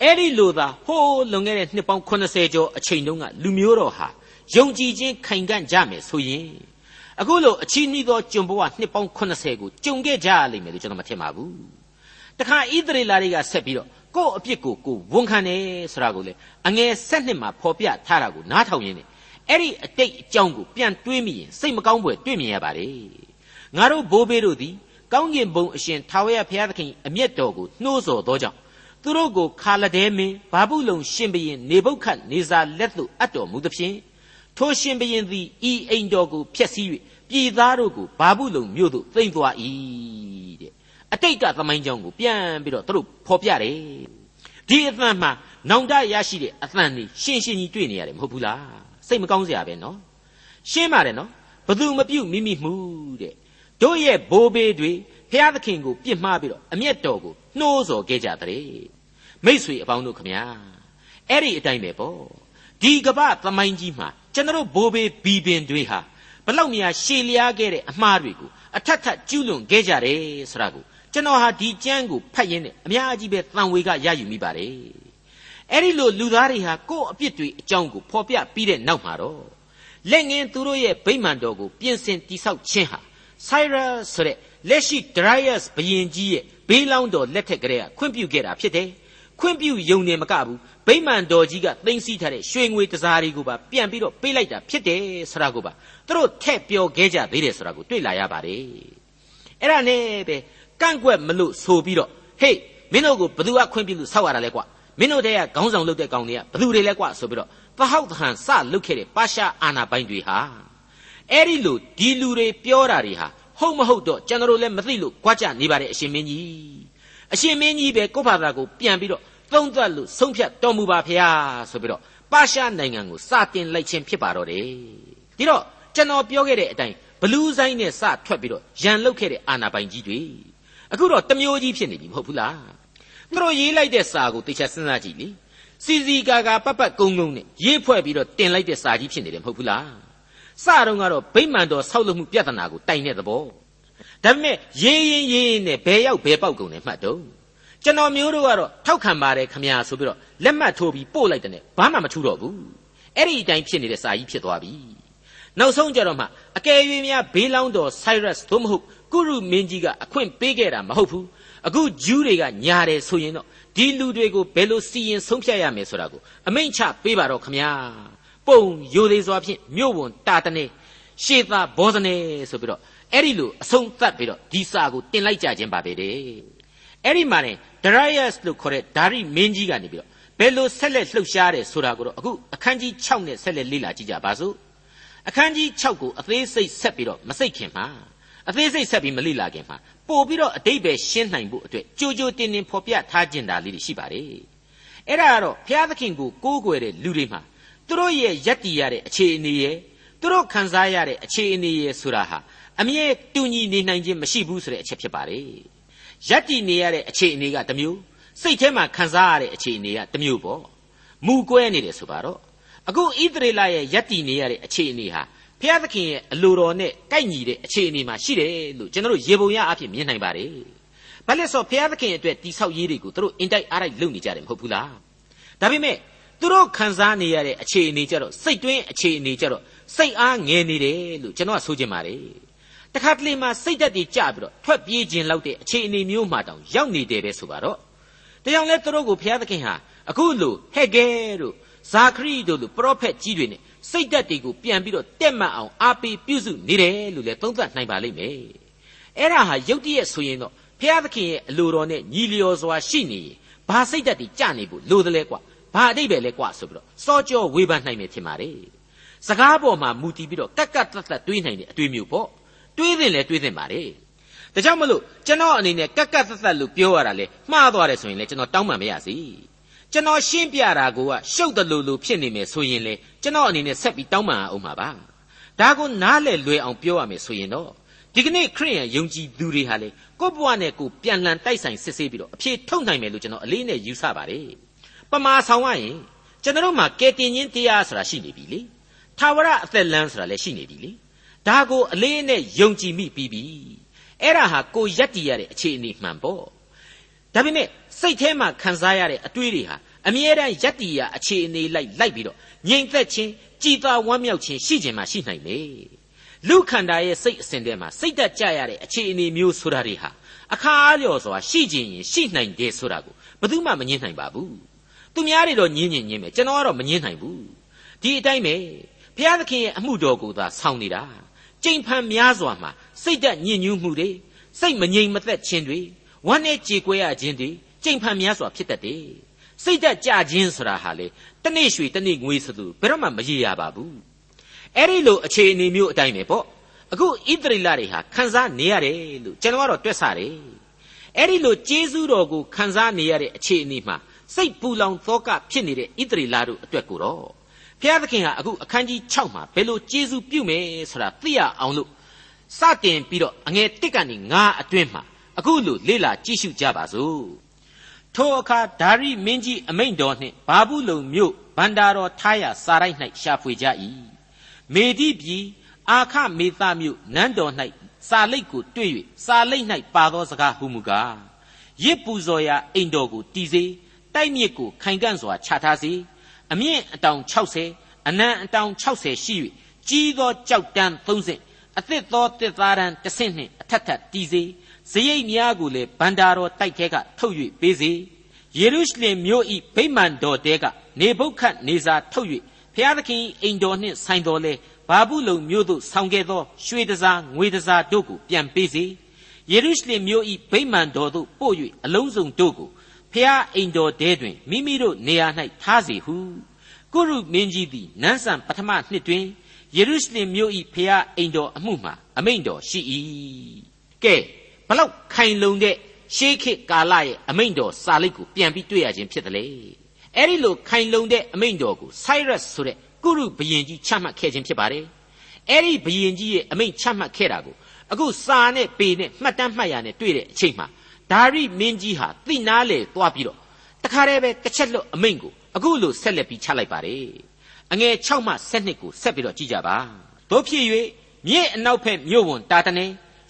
အဲ့ဒီလိုသာဟိုးလွန်ခဲ့တဲ့နှစ်ပေါင်း80ကျော်အချိန်တုန်းကလူမျိုးတော်ဟာယုံကြည်ခြင်းခိုင်ခံ့ကြမယ်ဆိုရင်အခုလိုအချီးနှီးသောကျွန်ဘဝနှစ်ပေါင်း80ကိုကြုံခဲ့ကြရလိမ့်မယ်လို့ကျွန်တော်မထင်ပါဘူးတခါဣသရေလတွေကဆက်ပြီးတော့ ကိုယ့်အပြစ်ကိုကိုဝန်ခံတယ်ဆိုတာကိုလေအငယ်ဆက်နှစ်မှာဖော်ပြထားတာကိုနားထောင်ရင်းနဲ့အဲ့ဒီအတိတ်အကြောင်းကိုပြန်တွေးမိရင်စိတ်မကောင်းဖွယ်တွေ့မြင်ရပါလေငါတို့ဘိုးဘေးတို့သည်ကောင်းကင်ဘုံအရှင်ထာဝရဘုရားသခင်အမျက်တော်ကိုနှိုးဆော်သောကြောင့်သူတို့ကိုခါလဒဲမင်းဘာဘူးလုံရှင်ဘရင်နေဘုခတ်နေဇာလက်သို့အပ်တော်မူသဖြင့်ထိုရှင်ဘရင်သည်ဤအိမ်တော်ကိုဖျက်ဆီး၍ပြည်သားတို့ကိုဘာဘူးလုံမြို့သို့သိမ့်သွား၏တဲ့ အတိတ်ကသမိုင်းကြောင်းကိုပြန်ပြီးတော့သူတို့ဖော်ပြတယ်ဒီအသံမှာနောင်တရရှိတဲ့အသံนี่ရှင်းရှင်းကြီးတွေ့နေရတယ်မဟုတ်ဘူးလားစိတ်မကောင်းစရာပဲနော်ရှင်းပါတယ်နော်ဘသူမပြုတ်မိမိမှုတဲ့တို့ရဲ့ဘိုးဘေးတွေဖျားသခင်ကိုပြစ်မှားပြီးတော့အမျက်တော်ကိုနှိုးဆော်ခဲ့ကြတဲ့မိษွေအပေါင်းတို့ခမညာအဲ့ဒီအတိုင်းပဲပေါ့ဒီကပ္ပသမိုင်းကြီးမှာကျွန်တော်ဘိုးဘေးဘီပင်တွေဟာဘလောက်များရှည်လျားခဲ့တဲ့အမှားတွေကိုအထက်ထပ်ကျူးလွန်ခဲ့ကြတယ်ဆိုတာကို ကျွန်တော်ဟာဒီကျမ်းကိုဖတ်ရင်းနဲ့အများကြီးပဲတန်ဝေကရယူမိပါတယ်အဲ့ဒီလိုလူသားတွေဟာကိုယ့်အပြစ်တွေအကြောင်းကိုဖော်ပြပြီးတဲ့နောက်မှာတော့လက်ငင်းသူတို့ရဲ့ဗိမာန်တော်ကိုပြင်ဆင်တိဆောက်ခြင်းဟာ Cyrus ဆိုတဲ့လက်ရှိ Darius ဘုရင်ကြီးရဲ့ဘေးလောင်းတော်လက်ထက်ကလေးကခွင့်ပြုခဲ့တာဖြစ်တယ်ခွင့်ပြုယုံနေမကဘူးဗိမာန်တော်ကြီးကသိမ်းဆည်းထားတဲ့ရွှေငွေတစားတွေကိုပါပြန်ပြီးတော့ပေးလိုက်တာဖြစ်တယ်ဆိုတာကိုပါသူတို့ထက်ပြောခဲ့ကြသေးတယ်ဆိုတာကိုတွေ့လာရပါတယ်အဲ့ဒါနဲ့ပဲ ကန့်ကွက်မလို့ဆိုပြီးတော့ဟေးမင်းတို့ကိုဘသူကခွင့်ပြုလို့ဆောက်ရတာလဲကွာမင်းတို့တည်းကခေါင်းဆောင်လုပ်တဲ့ကောင်တွေကဘသူတွေလဲကွာဆိုပြီးတော့သဟောက်သဟန်စလုတ်ခဲ့တဲ့ပါရှားအာနာပိုင်တွေဟာအဲ့ဒီလိုဒီလူတွေပြောတာတွေဟာဟုတ်မဟုတ်တော့ကျွန်တော်တို့လည်းမသိလို့ကြွားကြနေပါတယ်အရှင်မင်းကြီးအရှင်မင်းကြီးပဲကိုယ့်ဘာသာကိုပြန်ပြီးတော့သုံးသပ်လို့ဆုံးဖြတ်တော်မူပါဖရာဆိုပြီးတော့ပါရှားနိုင်ငံကိုစတင်လိုက်ခြင်းဖြစ်ပါတော့တယ်ဒီတော့ကျွန်တော်ပြောခဲ့တဲ့အတိုင်းဘလူးဆိုင်နဲ့စထွက်ပြီးတော့ရန်လုတ်ခဲ့တဲ့အာနာပိုင်ကြီးတွေ အခုတော့တမျိုးကြီးဖြစ်နေပြီမဟုတ်ဘူးလားသူတို့ရေးလိုက်တဲ့စာကိုတေချာစဉ်းစားကြည့်လေစီစီကာကာပတ်ပတ်ကုန်းကုန်းနဲ့ရေးဖွဲ့ပြီးတော့တင်လိုက်တဲ့စာကြီးဖြစ်နေတယ်မဟုတ်ဘူးလားစတော့ကတော့ဗိမာန်တော်ဆောက်လုပ်မှုပြဿနာကိုတိုင်တဲ့သဘောဒါပေမဲ့ရေးရင်ရေးရင်နဲ့ဘယ်ရောက်ဘယ်ပေါက်ကုန်တယ်မှတ်တော့ကျွန်တော်မျိုးတို့ကတော့ထောက်ခံပါတယ်ခမညာဆိုပြီးတော့လက်မှတ်ထိုးပြီးပို့လိုက်တဲ့နဲ့ဘာမှမထူတော့ဘူးအဲ့ဒီအတိုင်းဖြစ်နေတဲ့စာကြီးဖြစ်သွားပြီနောက်ဆုံးကြတော့မှအကယ်၍များဘေးလောင်းတော် Cyrus သို့မဟုတ် ကုရုမင်းကြီးကအခွင့်ပေးခဲ့တာမဟုတ်ဘူးအခုဂျူးတွေကညာတယ်ဆိုရင်တော့ဒီလူတွေကိုဘယ်လိုစီရင်ဆုံးဖြတ်ရမယ်ဆိုတာကိုအမိန့်ချပေးပါတော့ခမညာပုံယိုသေးစွာဖြင့်မြို့ဝန်တာတနေရှေသာဘောဇနေဆိုပြီးတော့အဲ့ဒီလိုအဆုံးသတ်ပြီးတော့ဒီစာကိုတင်လိုက်ကြခြင်းပါပဲတဲ့အဲ့ဒီမှာနေဒရယတ်လို့ခေါ်တဲ့ဒါရိမင်းကြီးကနေပြီးတော့ဘယ်လိုဆက်လက်လှုပ်ရှားတယ်ဆိုတာကိုတော့အခုအခန်းကြီး6နဲ့ဆက်လက်လေ့လာကြည့်ကြပါစို့အခန်းကြီး6ကိုအသေးစိတ်ဆက်ပြီးတော့မစိတ်ခင်မှာ အသေးစိတ်ဆက်ပြီးမလိလာခင်မှာပို့ပြီးတော့အတိတ်ပဲရှင်းနိုင်ဖို့အတွက်ကြိုးကြိုးတင်တင်ဖော်ပြထားခြင်းတာလေးတွေရှိပါတယ်အဲ့ဒါကတော့ဘုရားသခင်ကိုကိုးကွယ်တဲ့လူတွေမှာသူတို့ရဲ့ယက်တီရတဲ့အခြေအနေရဲ့သူတို့ခံစားရတဲ့အခြေအနေရဲ့ဆိုတာဟာအမြဲတူညီနေနိုင်ခြင်းမရှိဘူးဆိုတဲ့အချက်ဖြစ်ပါတယ်ယက်တီနေရတဲ့အခြေအနေကတစ်မျိုးစိတ်ထဲမှာခံစားရတဲ့အခြေအနေကတစ်မျိုးပေါ့မူကွဲနေတယ်ဆိုပါတော့အခုဣသရေလရဲ့ယက်တီနေရတဲ့အခြေအနေဟာ ဘုရားသခင်ရဲ့အလိုတော်နဲ့ကိုက်ညီတဲ့အခြေအနေမှာရှိတယ်လို့ကျွန်တော်တို့ရေပုံရအဖြစ်မြင်နိုင်ပါတယ်။ဘာလဲဆိုဘုရားသခင်အတွက်တိဆောက်ရေးတွေကိုသူတို့အင်တိုက်အားတိုက်လုပ်နေကြတယ်မဟုတ်ဘူးလား။ဒါပေမဲ့သူတို့ခံစားနေရတဲ့အခြေအနေကြတော့စိတ်တွင်းအခြေအနေကြတော့စိတ်အားငယ်နေတယ်လို့ကျွန်တော်ကဆိုချင်ပါတယ်။တခါတလေမှစိတ်သက်တည်ကြပြီးတော့ထွက်ပြေးခြင်းလောက်တဲ့အခြေအနေမျိုးမှတောင်ရောက်နေတယ်ပဲဆိုပါတော့။တရားလဲသူတို့ကိုဘုရားသခင်ဟာအခုလိုဟဲ့ကဲတို့ဇာခရီတို့လိုပရောဖက်ကြီးတွေနဲ့ စိတ်ဓာတ်တွေကိုပြန်ပြီးတော့တက်မှတ်အောင်အားပေးပြုစုနေတယ်လို့လည်းသုံးသပ်နိုင်ပါလိမ့်မယ်အဲ့ဒါဟာရုတ်တရက်ဆိုရင်တော့ဘုရားသခင်ရဲ့အလိုတော်နဲ့ညီလျော်စွာရှိနေရင်ဘာစိတ်ဓာတ်တွေကြနေဖို့လိုတယ်လဲကွာဘာအတိတ်ပဲလဲကွာဆိုပြီးတော့စောကြောဝေဖန်နိုင်မယ်ထင်ပါတယ်စကားပေါ်မှာမူတည်ပြီးတော့ကက်ကက်တတ်တတ်တွေးနိုင်တဲ့အတွေ့မျိုးပေါ့တွေးသင့်လဲတွေးသင့်ပါတယ်ဒါကြောင့်မလို့ကျွန်တော်အနေနဲ့ကက်ကက်တတ်တတ်လို့ပြောရတာလေမှားသွားတယ်ဆိုရင်လေကျွန်တော်တောင်းပန်မရစီ ကျွန်တော်ရှင်းပြတာကရှုပ်တယ်လို့လို့ဖြစ်နေမယ်ဆိုရင်လေကျွန်တော်အနေနဲ့ဆက်ပြီးတောင်းပန်အောင်ပါပါဒါကိုနားလေလွယ်အောင်ပြောရမယ်ဆိုရင်တော့ဒီကနေ့ခရိယန်ယုံကြည်သူတွေဟာလေကိုယ့်ဘဝနဲ့ကိုယ်ပြန်လှန်တိုက်ဆိုင်စစ်ဆေးပြီးတော့အဖြေထုတ်နိုင်မယ်လို့ကျွန်တော်အလေးနဲ့ယူဆပါတယ်ပမာဆောင်ရရင်ကျွန်တော်မှာကဲတင်ချင်းတရားဆိုတာရှိနေပြီလေထာဝရအသက်လမ်းဆိုတာလည်းရှိနေပြီလေဒါကိုအလေးနဲ့ယုံကြည်မိပြီးပြီအဲ့ဒါဟာကိုရက်တည်ရတဲ့အခြေအနေမှန်ပေါ့ဒါပေမဲ့ စိတ်ထဲမှာခံစားရတဲ့အတွေးတွေဟာအမြဲတမ်းယက်တီရအခြေအနေလိုက်လိုက်ပြီးတော့ငြိမ်သက်ခြင်းကြည်သာဝမ်းမြောက်ခြင်းရှိခြင်းမှရှိနိုင်လေလူခန္ဓာရဲ့စိတ်အစဉ်ထဲမှာစိတ်သက်ကြရတဲ့အခြေအနေမျိုးဆိုတာတွေဟာအခါအားလျော်စွာရှိခြင်းရင်ရှိနိုင်တယ်ဆိုတာကိုဘယ်သူမှမငြင်းနိုင်ပါဘူးသူများတွေတော့ညင်းညင်းညင်းပဲကျွန်တော်ကတော့မငြင်းနိုင်ဘူးဒီအတိုင်းပဲဘုရားသခင်ရဲ့အမှုတော်ကိုသာဆောင်းနေတာကြိမ်ဖန်များစွာမှာစိတ်သက်ညစ်ညူးမှုတွေစိတ်မငြိမ်မသက်ခြင်းတွေဝမ်းနဲ့ကြေကွဲရခြင်းတွေ ကြိမ်ဖန်များစွာဖြစ်တတ်တယ်စိတ်သက်ကြခြင်းဆိုတာဟာလေတနေ့ရွှေတနေ့ငွေဆိုသူဘယ်တော့မှမရေရပါဘူးအဲ့ဒီလိုအခြေအနေမျိုးအတိုင်းပဲပေါ့အခုဣသရေလတွေဟာခံစားနေရတယ်လို့ကျွန်တော်ကတော့တွက်ဆတယ်အဲ့ဒီလိုကျေးဇူးတော်ကိုခံစားနေရတဲ့အခြေအနေမှာစိတ်ပူလောင်သောကဖြစ်နေတဲ့ဣသရေလတို့အတွက်ကိုတော့ဘုရားသခင်ဟာအခုအခန်းကြီး6မှာဘယ်လိုကျေးဇူးပြုမယ်ဆိုတာသိရအောင်လို့စတင်ပြီးတော့အငယ်1ကနေ9အတွင်းမှာအခုလိုလေ့လာကြည့်ရှုကြပါစို့ ထိုအခါဒါရိမင်းကြီးအမိန့်တော်နှင့်ဘာဘူးလုံမြို့ဗန္တာတော်ထားရစာရိုက်၌ရှာဖွေကြ၏မေတိပြည်အာခမေသမြို့နန်းတော်၌စာလိတ်ကိုတွေ့၍စာလိတ်၌ပါသောစကားဟုမူကားရစ်ပူဇော်ရာအိမ်တော်ကိုတည်စေတိုက်မြစ်ကိုခိုင်ကန့်စွာချထားစေအမြင့်အတောင်60အနံအတောင်60ရှိ၍ကြီးသောကြောက်တန်း30အသစ်သောတစ်သားတန်းတစ်ဆင့်နှင့်အထက်ထက်တည်စေ ဇရိတ်များကိုလည်းဗန္တာတော်တိုက်ထဲကထုတ်၍ပေးစေယေရုရှလင်မြို့ဤဗိမာန်တော်တဲကနေဘုခတ်နေစာထုတ်၍ဖျားသခင်အိမ်တော်နှင့်ဆိုင်တော်လဲဘာဘူးလုံမြို့သို့ဆောင်ခဲ့သောရွှေတစားငွေတစားတို့ကိုပြန်ပေးစေယေရုရှလင်မြို့ဤဗိမာန်တော်သို့ပို့၍အလုံးစုံတို့ကိုဖျားအိမ်တော်တဲတွင်မိမိတို့နေရာ၌ထားစေဟုကုရုမင်းကြီးသည်နန်းဆန်ပထမနှစ်တွင်ယေရုရှလင်မြို့ဤဖျားအိမ်တော်အမှုမှာအမိန့်တော်ရှိ၏ကဲ ဘလောက်ခိုင်လုံတဲ့ရှေးခေတ်ကာလရဲ့အမိန့်တော်စာလိပ်ကိုပြန်ပြီးတွေ့ရခြင်းဖြစ်တယ်လေအဲ့ဒီလိုခိုင်လုံတဲ့အမိန့်တော်ကို Cyrus ဆိုတဲ့ကုရုဘုရင်ကြီးချမှတ်ခဲ့ခြင်းဖြစ်ပါတယ်အဲ့ဒီဘုရင်ကြီးရဲ့အမိန့်ချမှတ်ခဲ့တာကိုအခုစာနဲ့ပေနဲ့မှတ်တမ်းမှတ်ရနဲ့တွေ့တဲ့အချိန်မှာဒါရိမင်းကြီးဟာသိနာလေသွားပြီးတော့တခါတည်းပဲတစ်ချက်လွတ်အမိန့်ကိုအခုလိုဆက်လက်ပြီးချလိုက်ပါတယ်အငယ်6မှ7ကိုဆက်ပြီးတော့ကြည့်ကြပါတို့ဖြစ်၍မြေအနောက်ဖက်မြို့ဝန်တာတနေ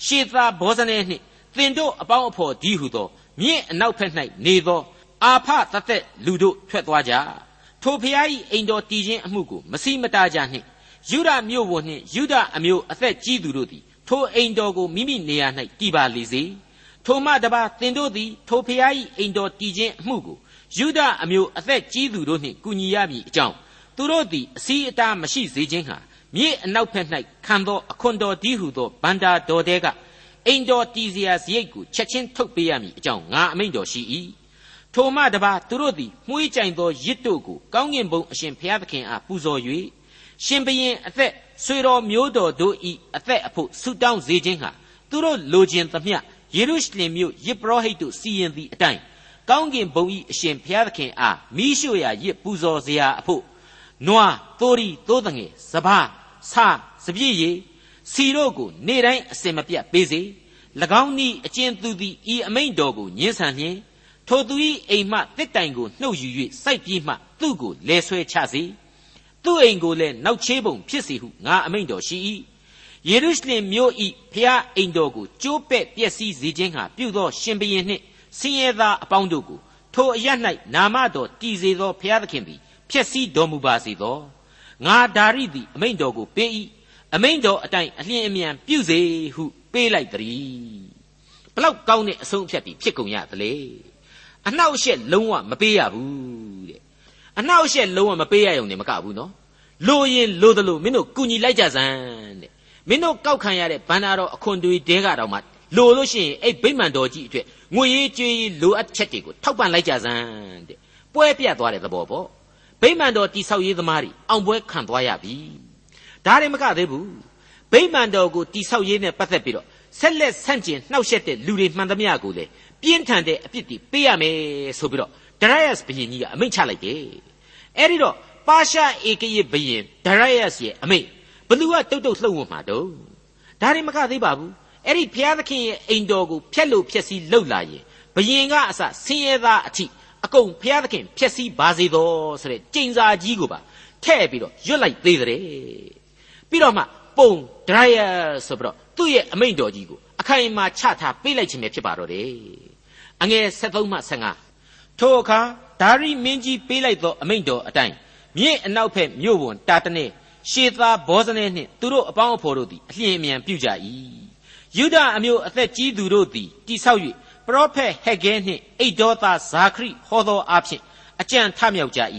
ရှေသာဘောဇနေနှင့်သင်တို့အပေါင်းအဖော်ဒီဟုသောမြင့်အနောက်ဖက်၌နေသော အာဖတသက်လူတို့ထွက်သွားကြထိုဖျား၏အိမ်တော်တည်ခြင်းအမှုကိုမစီမတာကြနှင့်ယူဒမြို့ဝန်နှင့်ယူဒအမျိုးအသက်ကြီးသူတို့သည်ထိုအိမ်တော်ကိုမိမိနေရာ၌တည်ပါလေစေထိုမှတပါသင်တို့သည်ထိုဖျား၏အိမ်တော်တည်ခြင်းအမှုကိုယူဒအမျိုးအသက်ကြီးသူတို့နှင့်ကူညီရမည်အကြောင်းသူတို့သည်အစီအတားမရှိစေခြင်းဟာ မြေအနောက်ဘက်၌ခံသောအခွန်တော်ဒီဟုသောဗန္တာတော်တဲကအိမ်တော်တည်စရာစရိတ်ကိုချက်ချင်းထုတ်ပေးရမည်အကြောင်းငါအမိန့်တော်ရှိ၏ထိုမှတပါသူတို့သည်မှုေးကြိုင်သောရစ်တို့ကိုကောင်းကင်ဘုံအရှင်ဘုရားသခင်အားပူဇော်၍ရှင်ဘရင်အသက်ဆွေတော်မျိုးတော်တို့ဤအသက်အဖို့ဆုတောင်းစေခြင်းဟာသူတို့လိုချင်သမျှယေရုရှလင်မြို့ယစ်ပရောဟိတ်တို့စီရင်သည့်အတိုင်းကောင်းကင်ဘုံဤအရှင်ဘုရားသခင်အားမိရှုရာရစ်ပူဇော်စရာအဖို့နွားသိုးရီသိုးတငယ်စပား ဆာစပြည့်ရည်စီတို့ကိုနေ့တိုင်းအစင်မပြတ်ပေးစေ၎င်းဤအကျဉ်သူသည်ဤအမိန်တော်ကိုညှင်းဆန်လျင်ထိုသူ၏အိမ်မှတစ်တိုင်ကိုနှုတ်ယူ၍စိုက်ပြီးမှသူ့ကိုလဲဆွဲချစေသူ့အိမ်ကိုလည်းနောက်ချေးပုံဖြစ်စေဟုငါအမိန်တော်ရှိ၏ယေရုရှလင်မြို့ဤဖျားအိမ်တော်ကိုကျိုးပဲ့ပျက်စီးစေခြင်းဟာပြုသောရှင်ဘုရင်နှင့်ဆင်းရဲသားအပေါင်းတို့ကိုထိုအရ၌နာမတော်တည်စေသောဘုရားသခင်သည်ဖျက်ဆီးတော်မူပါစေသော ငါဒါရိသည်အမိန်တော်ကိုပေး၏အမိန်တော်အတိုင်းအလျင်အမြန်ပြုစေဟုပေးလိုက်တည်းဘလောက်ကောင်းတဲ့အဆုံးအဖြတ်တွေဖြစ်ကုန်ရသလဲအနှောက်အယှက်လုံးဝမပေးရဘူးတဲ့အနှောက်အယှက်လုံးဝမပေးရရုံနဲ့မကဘူးနော်လိုရင်လိုသလိုမင်းတို့ကူညီလိုက်ကြစမ်းတဲ့မင်းတို့ကောက်ခံရတဲ့ဘန္နာတော်အခွန်တွေတဲကတော့မှလိုလို့ရှိရင်အဲ့ဗိမာန်တော်ကြီးအတွက်ငွေရေးကြေးရေးလိုအပ်ချက်တွေကိုထောက်ပံ့လိုက်ကြစမ်းတဲ့ပွဲပြတ်သွားတဲ့သဘောပေါ့ ဗိမာန်တော်တိဆောက်ရေးသမားတွေအောင်ပွဲခံသွားရပြီဒါတွေမကသေးဘူးဗိမာန်တော်ကိုတိဆောက်ရေးနဲ့ပတ်သက်ပြီးတော့ဆက်လက်ဆန့်ကျင်နှောက်ယှက်တဲ့လူတွေမှန်သမျှကိုလေပြင်းထန်တဲ့အပြစ်တွေပေးရမယ်ဆိုပြီးတော့ဒရယတ်ဘုရင်ကြီးကအမိန့်ချလိုက်တယ်အဲ့ဒီတော့ပါရှားဧကရစ်ဘုရင်ဒရယတ်ရဲ့အမိန့်ဘသူကတုတ်တုတ်လှုပ်ဝမှာတော့ဒါတွေမကသေးပါဘူးအဲ့ဒီဘုရားသခင်ရဲ့အိမ်တော်ကိုဖျက်လို့ဖျက်ဆီးလှုပ်လာရင်ဘယင်ကအစဆင်းရဲသားအထိ အကုန်ဘုရားသခင်ဖျက်ဆီးပါစေတော်ဆိုတဲ့ကြင်စာကြီးကိုပါထဲ့ပြီးတော့ရွတ်လိုက်သေးတယ်ပြီးတော့မှပုံဒရယဆိုပြီးတော့သူ့ရဲ့အမိန့်တော်ကြီးကိုအခိုင်အမာချထားပေးလိုက်ခြင်းပဲဖြစ်ပါတော့တယ်အငယ်73မှ75ထိုအခါဒါရိမင်းကြီးပေးလိုက်သောအမိန့်တော်အတိုင်းမြင့်အနောက်ဖက်မြို့ဝန်တာတနေရှေသာဘောဇနေနှင့်သူတို့အပေါင်းအဖော်တို့သည်အလျင်အမြန်ပြုကြ၏ယုဒအမျိုးအသက်ကြီးသူတို့သည်တိဆောက်၍ ပရောဖက်ဟက်ဂဲနှင့်အိတ်ဒေါသားဇာခရိဟောသောအဖြစ်အကြံထမြောက်ကြ၏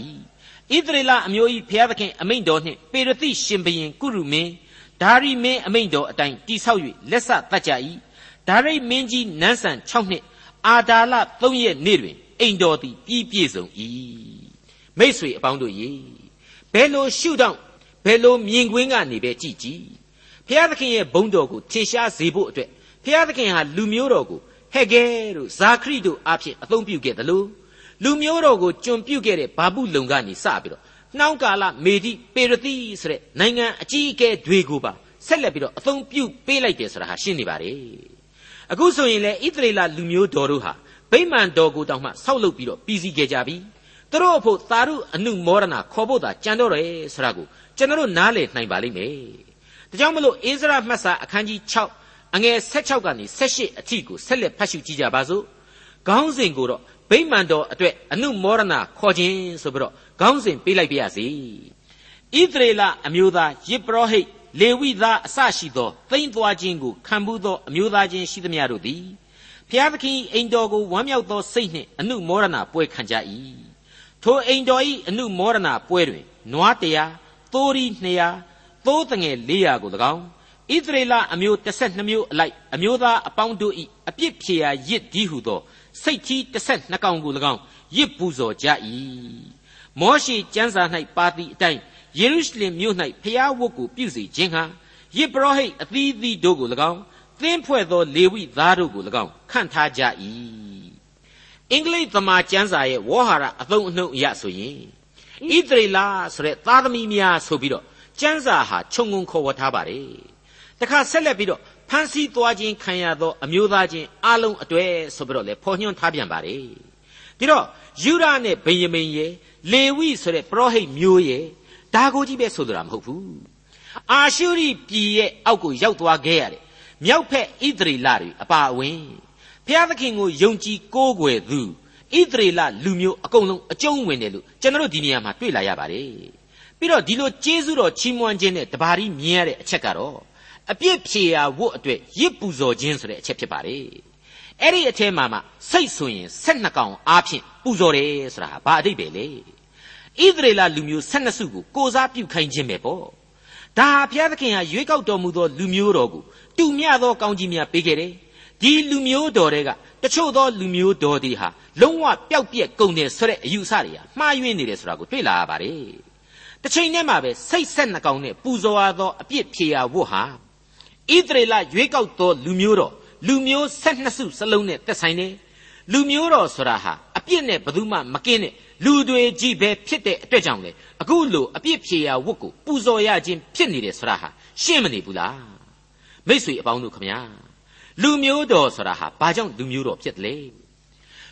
ဣသရေလအမျိုး၏ဘုရားသခင်အမိန့်တော်နှင့်ပေရသိရှင်ဘရင်ကုရုမင်းဒါရိမင်းအမိန့်တော်အတိုင်းတိဆောက်၍လက်ဆတတ်ကြ၏ဒါရိမင်းကြီးနန်းဆန်6နှစ်အာဒါလ3ရက်နေ့တွင်အိမ်တော်သည်ပြီးပြည့်စုံ၏မိษွေအပေါင်းတို့ရေဘယ်လိုရှုထောင့်ဘယ်လိုမြင်ကွင်းကနေပဲကြည်ကြည်ဖျားသခင်ရဲ့ဘုန်းတော်ကိုထင်ရှားစေဖို့အတွက်ဖျားသခင်ဟာလူမျိုးတော်ကို ဟက်ဂဲတို့ဇာခရိတို့အဖြစ်အသုံးပြုခဲ့တယ်လို့လူမျိုးတော်ကိုကျွန်ပြုခဲ့တဲ့ဘာပုလုံကနေစပြီးတော့နှောင်းကာလမေဒီပေရတိဆိုတဲ့နိုင်ငံအကြီးအကဲတွေကိုပါဆက်လက်ပြီးတော့အသုံးပြုပေးလိုက်တယ်ဆိုတာဟာရှင်းနေပါတယ်အခုဆိုရင်လေဣသရေလလူမျိုးတော်တို့ဟာဗိမာန်တော်ကိုတောင်မှဆောက်လုပ်ပြီးတော့ပြည်စည်းခဲ့ကြပြီသူတို့အဖို့သာရုအနုမောဒနာခေါ်ဖို့သာကြံတော့တယ်ဆိုတာကိုကျွန်တော်တို့နားလည်နိုင်ပါလိမ့်မယ်ဒါကြောင့်မလို့အိစရာမှတ်စာအခန်းကြီး6 အငယ်16ကနေ18အထိကိုဆက်လက်ဖတ်ရှုကြည့်ကြပါစို့ခေါင်းစဉ်ကိုတော့ဗိမာန်တော်အတွက်အနုမောဒနာခေါ်ခြင်းဆိုပြီးတော့ခေါင်းစဉ်ပေးလိုက်ပါရစေဣသရေလအမျိုးသားယေဘရဟိတ်လေဝိသားအစရှိသောသိမ့်သွားခြင်းကိုခံဘူးသောအမျိုးသားချင်းရှိသမျှတို့သည်ဖျားသခင်အိမ်တော်ကိုဝမ်းမြောက်သောစိတ်နှင့်အနုမောဒနာပွဲခံကြ၏ထိုအိမ်တော်၏အနုမောဒနာပွဲတွင်နွားတရားသိုးရီ200သိုးတငယ်400ကို၎င်း ဣသရေလအမျိုး12မျိုးအလိုက်အမျိုးသားအပေါင်းတို့၏အပြစ်ဖြေရာရစ်ဒီဟုသောစိတ်ကြီး12ကောင်ကို၎င်းရစ်ပူဇော်ကြ၏မောရှိကျမ်းစာ၌ပါသည့်အတိုင်းယေရုရှလင်မြို့၌ဖျားဝတ်ကိုပြုစေခြင်းဟာယစ်ပရောဟိတ်အသီးသီးတို့ကို၎င်းသင်းဖွဲ့သောလေဝိသားတို့ကို၎င်းခန့်ထားကြ၏အင်္ဂလိပ်သမာကျမ်းစာရဲ့ဝေါ်ဟာရအသုံးအနှုန်းအရဆိုရင်ဣသရေလဆိုတဲ့သားသမီးများဆိုပြီးတော့ကျမ်းစာဟာခြုံငုံခေါ်ဝေါ်ထားပါတယ် တခါဆက်လက်ပြီးတော့ဖန်ဆီးသွားခြင်းခံရသောအမျိုးသားချင်းအလုံးအတွေ့ဆိုပြီးတော့လေဖော်ညွှန်းထားပြန်ပါတယ်ဒီတော့ယူဒနဲ့ဗင်ယမိန်ရဲ့လေဝိဆိုတဲ့ပရောဟိတ်မျိုးရဲ့ဒါကိုကြီးပဲဆိုလိုတာမဟုတ်ဘူးအာရှုရိပြည်ရဲ့အောက်ကိုရောက်သွားခဲ့ရတယ်မြောက်ဖက်ဣသရေလတွေအပါအဝင်ဘုရားသခင်ကိုယုံကြည်ကိုးကွယ်သူဣသရေလလူမျိုးအကုန်လုံးအကျုံးဝင်တယ်လို့ကျွန်တော်တို့ဒီနေရာမှာတွေ့လာရပါတယ်ပြီးတော့ဒီလိုကျေးဇူးတော်ချီးမွမ်းခြင်းနဲ့တပါးရီမြင်ရတဲ့အချက်ကတော့ အပြစ်ဖြေရာဝတ်အတွက်ရစ်ပူဇော်ခြင်းဆိုတဲ့အချက်ဖြစ်ပါတယ်အဲ့ဒီအထဲမှာမှစိတ်ဆိုရင်12ကောင်အားဖြင့်ပူဇော်တယ်ဆိုတာဘာအဓိပ္ပာယ်လဲဣသရေလလူမျိုး12စုကိုကိုစားပြုခိုင်းခြင်းပဲပေါ့ဒါဘုရားသခင်ဟာရွေးကောက်တော်မူသောလူမျိုးတော်ကိုတူမြသောကောင်းကြီးများပေးခဲ့တယ်ဒီလူမျိုးတော်တွေကတချို့သောလူမျိုးတော်တွေဟာလုံးဝပျောက်ပြက်ကုန်တယ်ဆိုတဲ့အယူအဆတွေဟာမှားယွင်းနေတယ်ဆိုတာကိုတွေ့လာရပါတယ်တစ်ချိန်တည်းမှာပဲစိတ်ဆက်နှကောင်နဲ့ပူဇော်ရသောအပြစ်ဖြေရာဝတ်ဟာ ဣဣသရေလရွေးကောက်သောလူမျိုးတော်လူမျိုး၁၂စုစလုံးနဲ့သက်ဆိုင်တယ်လူမျိုးတော်ဆိုတာဟာအပြစ်နဲ့ဘယ်သူမှမကင်းတဲ့လူတွေကြီးပဲဖြစ်တဲ့အတွက်ကြောင့်လေအခုလိုအပြစ်ဖြေရာဝတ်ကိုပူဇော်ရခြင်းဖြစ်နေတယ်ဆိုတာဟာရှင်းမနေဘူးလားမိတ်ဆွေအပေါင်းတို့ခမညာလူမျိုးတော်ဆိုတာဟာဘာကြောင့်လူမျိုးတော်ဖြစ်တယ်လဲ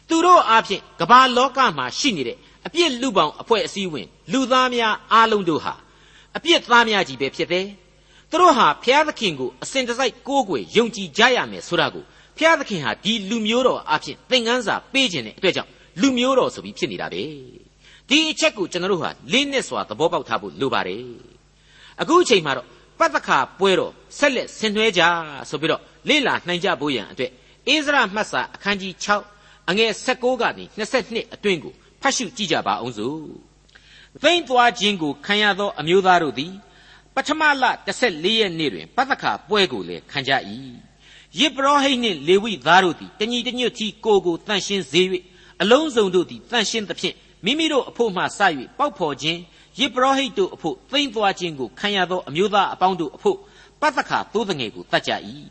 သူတို့အားဖြင့်ကမ္ဘာလောကမှာရှိနေတဲ့အပြစ်လူပေါင်းအဖွဲ့အစည်းဝင် လူသားများအားလုံးတို့ဟာအပြစ်သားများကြီးပဲဖြစ်တယ် သူတို့ဟာဘုရားသခင်ကိုအစဉ်တစိုက်ကိုးကွယ်ယုံကြည်ကြရမယ်ဆိုတာကိုဘုရားသခင်ဟာဒီလူမျိုးတော်အဖြစ်သင်ခန်းစာပေးခြင်းတဲ့အတွက်ကြောင့်လူမျိုးတော်ဆိုပြီးဖြစ်နေတာပဲဒီအချက်ကိုကျွန်တော်တို့ဟာလေးနက်စွာသဘောပေါက်ထားဖို့လိုပါတယ်အခုအချိန်မှာတော့ပတ္တခါပွဲတော်ဆက်လက်ဆင်နွှဲကြဆိုပြီးတော့လေ့လာနှိုင်ကြဖို့ရန်အတွက်အိစရာမှတ်စာအခန်းကြီး6အငယ်16ကနေ22အတွင်းကိုဖတ်ရှုကြည့်ကြပါအောင်စို့သိမ့်သွားခြင်းကိုခံရသောအမျိုးသားတို့သည် ပထမလ14ရက်နေ့တွင်ပတ္တခါပွဲကိုလည်းခံကြ၏ယေဘရဟိတ်နှင့်လေဝိသားတို့သည်တညီတညွတ်တီကိုကိုတန်ရှင်းစေ၍အလုံးစုံတို့သည်တန်ရှင်းသဖြင့်မိမိတို့အဖို့မှစ၍ပေါက်ဖော်ခြင်းယေဘရဟိတ်တို့အဖို့သိမ့်သွားခြင်းကိုခံရသောအမျိုးသားအပေါင်းတို့အဖို့ပတ္တခါသိုးတငယ်ကိုတတ်ကြ၏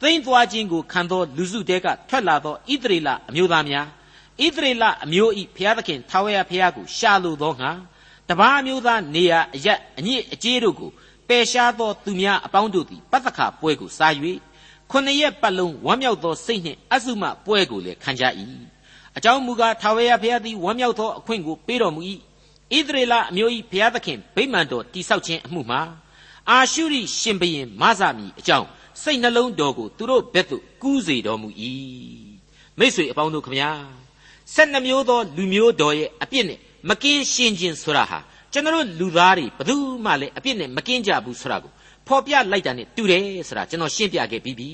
သိမ့်သွားခြင်းကိုခံသောလူစုတဲကထွက်လာသောဣသရေလအမျိုးသားများဣသရေလအမျိုးဤဘုရားသခင်ထာဝရဘုရားကိုရှာလိုသောငါတပါးအမျိုးသားနေရာအရက်အညစ်အကြေးတို့ကို ပယ်ရှားသောသူများအပေါင်းတို့သည်ပတ္တခါပွဲကိုစား၍ခုနှစ်ရက်ပတ်လုံးဝမ်းမြောက်သောစိတ်နှင့်အဆုမပွဲကိုလည်းခံကြ၏အကြောင်းမူကားထာဝရဘုရားသည်ဝမ်းမြောက်သောအခွင့်ကိုပေးတော်မူ၏ဣသရေလအမျိုး၏ဘုရားသခင်ဗိမာန်တော်တိဆောက်ခြင်းအမှုမှာအာရှုရိရှင်ဘရင်မဆာမီအကြောင်းစိတ်နှလုံးတော်ကိုသူတို့ဘက်သို့ကူးစေတော်မူ၏မိတ်ဆွေအပေါင်းတို့ခမညာဆက်နှမျိုးသောလူမျိုးတော်ရဲ့အပြစ်နဲ့မကင်းရှင်းခြင်းဆိုတာဟာ ကျွန်တော်လူသားတွေဘယ်သူမှလည်းအပြစ်နဲ့မကင်းကြဘူးဆိုတာကိုဖော်ပြလိုက်တာနဲ့တူတယ်ဆိုတာကျွန်တော်ရှင်းပြခဲ့ပြီးပြီ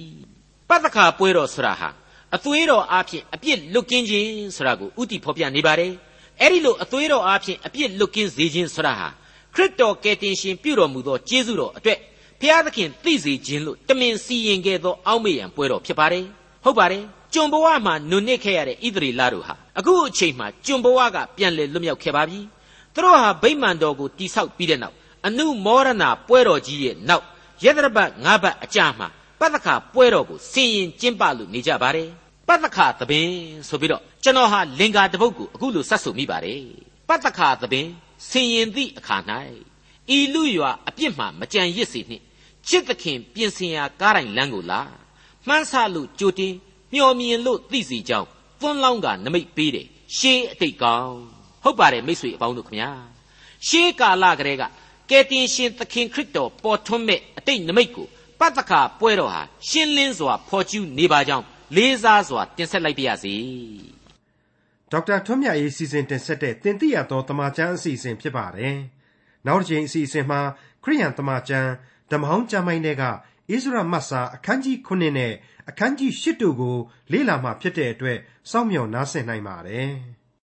ပတ္တခါပွဲတော်ဆိုတာဟာအသွေးတော်အားဖြင့်အပြစ်လွတ်ကင်းခြင်းဆိုတာကိုဥတီဖော်ပြနေပါတယ်အဲ့ဒီလိုအသွေးတော်အားဖြင့်အပြစ်လွတ်ကင်းစေခြင်းဆိုတာဟာခရစ်တော်ကယ်တင်ရှင်ပြုတော်မူသောကျေးဇူးတော်အတွက်ဖျားသခင်သိစေခြင်းလို့တမင်စီရင်ခဲ့သောအောက်မေ့ရန်ပွဲတော်ဖြစ်ပါတယ်ဟုတ်ပါတယ်ကျွန်ဘဝမှာနုနစ်ခဲ့ရတဲ့ဣသရေလတို့ဟာအခုအချိန်မှာကျွန်ဘဝကပြန်လည်လွတ်မြောက်ခဲ့ပါပြီ သူတို့ဟာဗိမာန်တော်ကိုတိဆောက်ပြီးတဲ့နောက်အနုမောရဏပွဲတော်ကြီးရဲ့နောက်ယသရပတ်၅ပတ်အကြာမှာပတ္တခါပွဲတော်ကိုဆင်ရင်ကျင်းပလို့နေကြပါတယ်ပတ္တခါသဘင်ဆိုပြီးတော့ကျွန်တော်ဟာလင်္ကာတပုတ်ကိုအခုလိုစတ်ဆိုမိပါတယ်ပတ္တခါသဘင်ဆင်ရင်သည့်အခါ၌ဤလူရွာအပြစ်မှမကြံရစ်စေနှင့်ချစ်သခင်ပြင်ဆင်ရာကားတိုင်လမ်းကိုလာမှန်းဆလို့ကြိုတင်မျော်မြင်လို့သိစီကြောင်းသွန်းလောင်းကနမိတ်ပေးတယ်ရှေးအတိတ်ကောင်း ဟုတ်ပါတယ်မိတ်ဆွေအပေါင်းတို့ခမညာရှေးကာလကတည်းကကယ်တင်ရှင်သခင်ခရစ်တော်ပေါ်ထွန်းမဲ့အတိတ်နမိတ်ကိုပတ္တခါပွဲတော်ဟာရှင်းလင်းစွာဖော်ကျူးနေပါကြောင်းလေးစားစွာတင်ဆက်လိုက်ပါရစေဒေါက်တာထွန်းမြတ်ရေးစီစဉ်တင်ဆက်တဲ့တင်ပြရသောတမချန်းအစီအစဉ်ဖြစ်ပါတယ်နောက်တစ်ချိန်အစီအစဉ်မှာခရိယန်တမချန်းဓမ္မဟောင်းကျမ်းပိုင်းတွေကဣဇရမတ်စာအခန်းကြီး9နဲ့အခန်းကြီး10တို့ကိုလေ့လာမှဖြစ်တဲ့အတွက်စောင့်မျှော်နားဆင်နိုင်ပါတယ်။